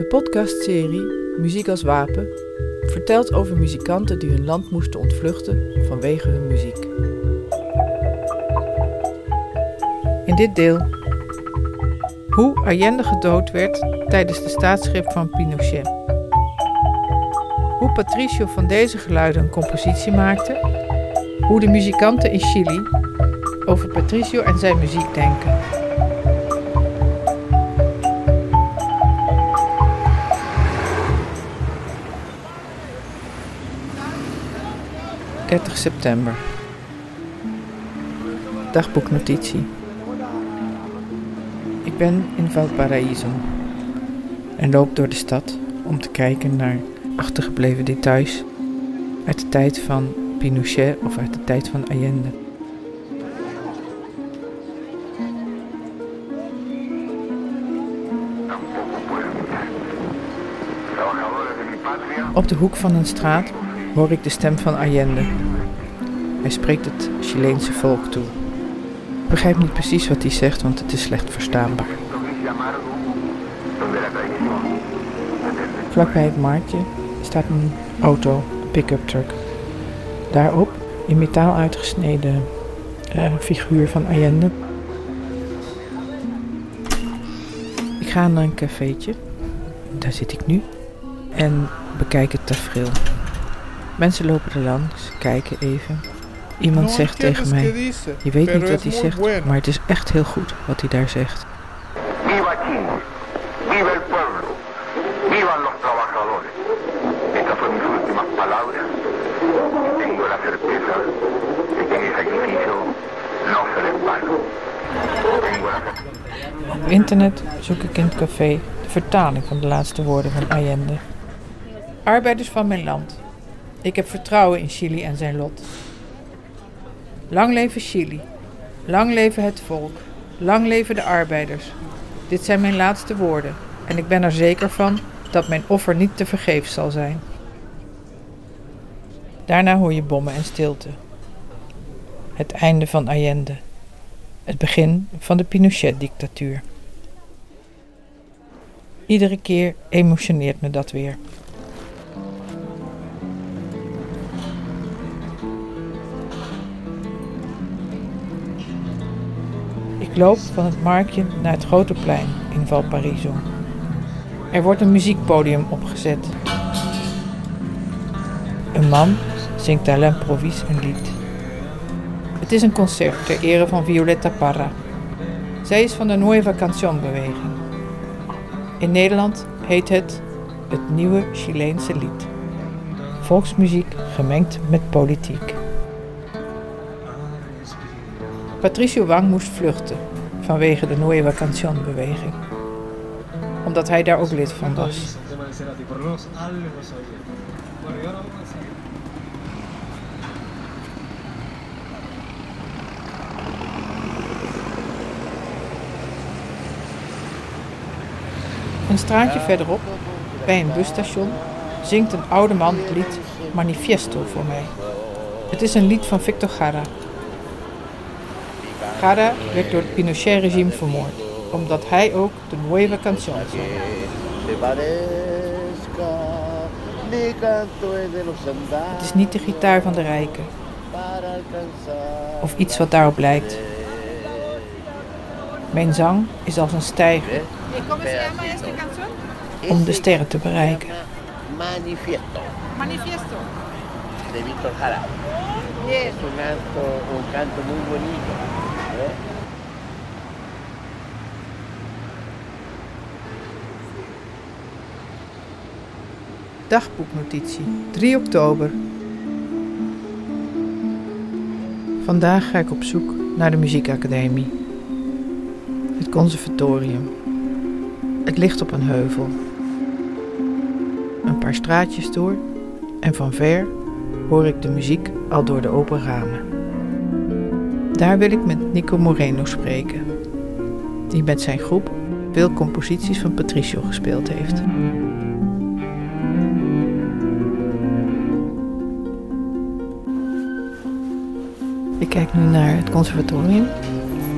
De podcastserie Muziek als Wapen vertelt over muzikanten die hun land moesten ontvluchten vanwege hun muziek. In dit deel hoe Allende gedood werd tijdens de staatsgreep van Pinochet. Hoe Patricio van deze geluiden een compositie maakte. Hoe de muzikanten in Chili over Patricio en zijn muziek denken. ...30 september. Dagboeknotitie. Ik ben in Valparaiso en loop door de stad om te kijken naar achtergebleven details uit de tijd van Pinochet of uit de tijd van Allende. Op de hoek van een straat hoor ik de stem van Allende. Hij spreekt het Chileense volk toe. Ik begrijp niet precies wat hij zegt, want het is slecht verstaanbaar. Vlakbij het marktje staat een auto, een pick-up truck. Daarop, in metaal uitgesneden figuur van Allende. Ik ga naar een cafeetje, daar zit ik nu, en bekijk het tafereel. Mensen lopen er langs, kijken even. Iemand zegt tegen mij, je weet niet wat hij zegt, maar het is echt heel goed wat hij daar zegt. Viva Chile, viva el pueblo, vivan los trabajadores. Estas son mis últimas palabras. Tengo la certeza de que mi sacrificio no será en vano. Op internet zoek ik in het café de vertaling van de laatste woorden van Allende. Arbeiders van mijn land. Ik heb vertrouwen in Chili en zijn lot. Lang leven Chili. Lang leven het volk. Lang leven de arbeiders. Dit zijn mijn laatste woorden en ik ben er zeker van dat mijn offer niet te vergeefs zal zijn. Daarna hoor je bommen en stilte. Het einde van Allende. Het begin van de Pinochet-dictatuur. Iedere keer emotioneert me dat weer. Ik loop van het marktje naar het grote plein in Valparaiso. Er wordt een muziekpodium opgezet. Een man zingt à l'improvise een lied. Het is een concert ter ere van Violetta Parra. Zij is van de Nueva Canción beweging. In Nederland heet het het nieuwe Chileense lied. Volksmuziek gemengd met politiek. Patricio Wang moest vluchten vanwege de Nueva Canción beweging. Omdat hij daar ook lid van was. Een straatje verderop, bij een busstation, zingt een oude man het lied Manifiesto voor mij. Het is een lied van Victor Jara. Jara werd door het Pinochet-regime vermoord, omdat hij ook de Nueva Canción zong. Het is niet de gitaar van de rijken, of iets wat daarop lijkt. Mijn zang is als een stijger om de sterren te bereiken. Manifiesto Manifiesto. de Víctor Jara. Yes. Es un canto muy bonito. Dagboeknotitie 3 oktober. Vandaag ga ik op zoek naar de muziekacademie. Het conservatorium. Het ligt op een heuvel. Een paar straatjes door en van ver hoor ik de muziek al door de open ramen. Daar wil ik met Nico Moreno spreken, die met zijn groep veel composities van Patricio gespeeld heeft. Ik kijk nu naar het conservatorium.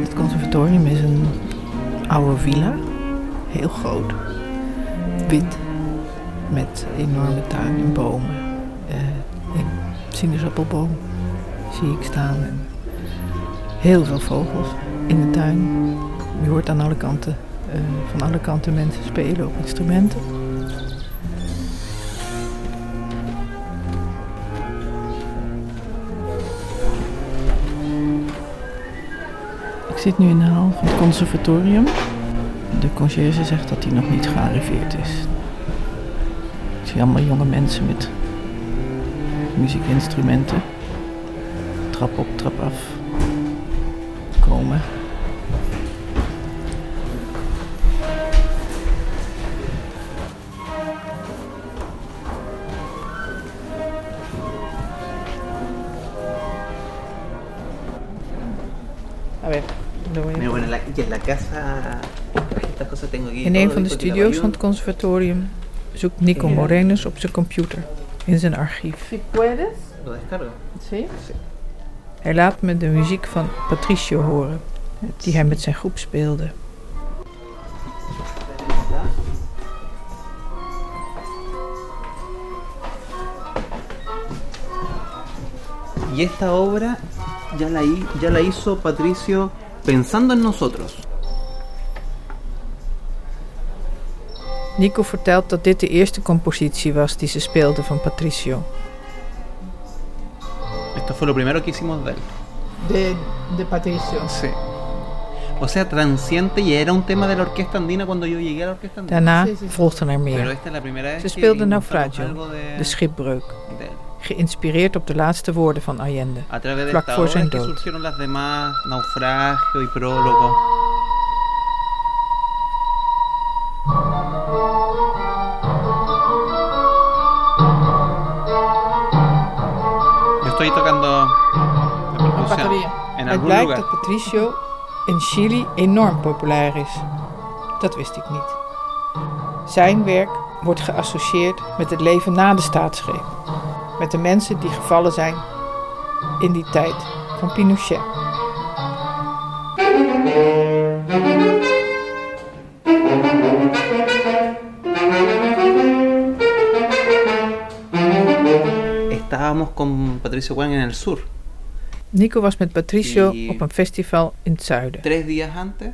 Het conservatorium is een oude villa, heel groot. wit. Met enorme tuin en bomen. Een sinaasappelboom zie ik staan. Heel veel vogels in de tuin. Je hoort aan alle kanten, uh, van alle kanten mensen spelen op instrumenten. Ik zit nu in de hal van het conservatorium. De conciërge zegt dat hij nog niet gearriveerd is. Ik zie allemaal jonge mensen met muziekinstrumenten. Trap op, trap af. Komen. A ver, lo voy a... Mira, bueno, la- y en la casa, estas cosas tengo aquí. In een van de studio's van het conservatorium zoekt Nico Morenus op zijn computer in zijn archief. Lo descargo. Hij laat me de muziek van Patricio horen, die hij met zijn groep speelde. Y esta obra ya la, hi- ya la hizo Patricio pensando en nosotros. Nico vertelt dat dit de eerste compositie was die ze speelde van Patricio. Esto fue lo primero que hicimos de él. De, de Patricio. Sí. O sea, Transiente ya era un tema de la orquesta andina cuando yo llegué a la orquesta andina. Daarna volgden er Pero meer. esta es la primera vez Ze que speelde encontramos Naufragio, algo de, de schipbreuk, geïnspireerd op de laatste woorden van Allende. A través de Vlak voor zijn dood. surgieron las demás, Naufragio y Prólogo. En Het blijkt dat Patricio in Chili enorm populair is. Dat wist ik niet. Zijn werk wordt geassocieerd met het leven na de staatsgreep. Met de mensen die gevallen zijn in die tijd van Pinochet. Estábamos con Patricio Juan en el sur. Nico was met Patricio Die- op een festival in het zuiden. Tres días antes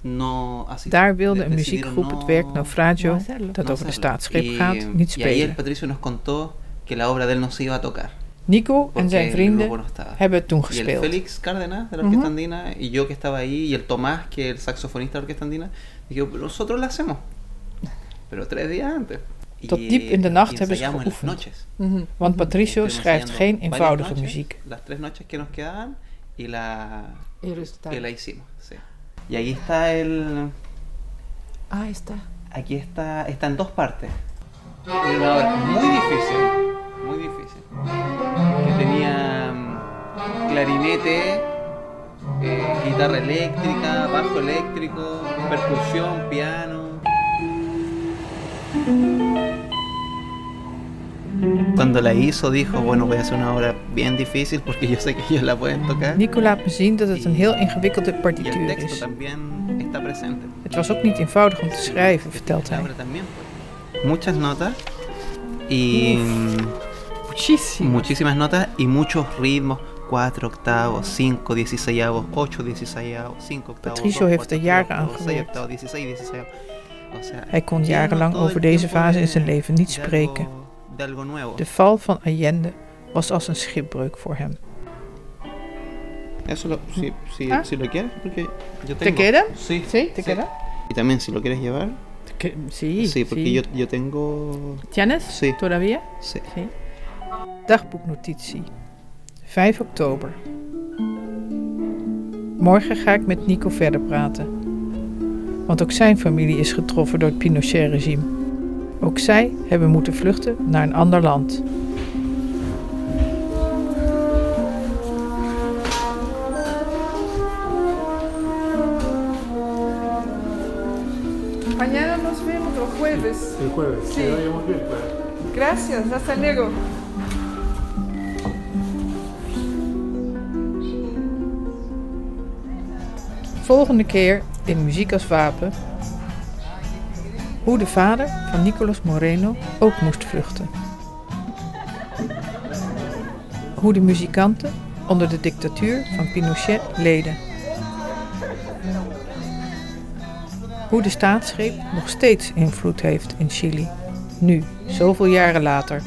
no. Daar wilde De- een muziekgroep no- het werk Naufragio, no dat over de hacerlo. staatsgreep Y- gaat, niet Y spelen. Patricio nos contó que la obra de él no se iba a tocar. Nico en zijn vrienden no hebben het toen Y el gespeeld. Félix Cárdenas de la Orquesta Ujú. Andina y yo que estaba ahí y el Tomás que es el saxofonista de la Orquesta Andina dijimos, pero nosotros la hacemos. Pero tres días antes. Y- Tot diep in de nacht y hebben ze geoefend. noches. Want Patricio Estuvimos schrijft geen eenvoudige muziek. Las tres noches que nos quedaban y la, que la hicimos. Sí. Y ahí está el... Ah, está. Aquí está, está en dos partes. Una obra muy difícil, muy difícil. Que tenía mm, clarinete, eh, guitarra eléctrica, bajo eléctrico, percusión, piano. Cuando la hizo dijo, bueno, voy a hacer una obra bien difícil porque yo sé que ellos la pueden tocar. Nico laat me zien dat het een heel ingewikkelde partituur is. también está presente. Het was ook niet eenvoudig om te schrijven, vertelt hij. Muchas notas y Muchísimo. muchísimas notas y muchos ritmos. 4 octavos, 5 dieciséisavos, 8 dieciséisavos, 5 octavos. Patricio 2 heeft er jaren aan 6 gewerkt. octavos, 16 dieciséisavos. O sea, Hij kon jarenlang over deze fase in zijn leven niet spreken. De val van Allende was als een schipbreuk voor hem. Eso lo, si, si, Ah. si lo quieres, porque yo ¿Te tengo. queda? Sí. Sí, te queda? Y también si lo quieres llevar. Sí, Sí, porque Yo, yo tengo. ¿Tienes? Sí. Todavía? Sí. Sí. Dagboeknotitie. 5 oktober. Morgen ga ik met Nico verder praten. Want ook zijn familie is getroffen door het Pinochet-regime. Ook zij hebben moeten vluchten naar een ander land. Mañana nos vemos el jueves. El jueves. Sí. Bien. Gracias, hasta luego. Volgende keer in Muziek als Wapen. Hoe de vader van Nicolas Moreno ook moest vluchten. Hoe de muzikanten onder de dictatuur van Pinochet leden. Hoe de staatsgreep nog steeds invloed heeft in Chili, nu, zoveel jaren later.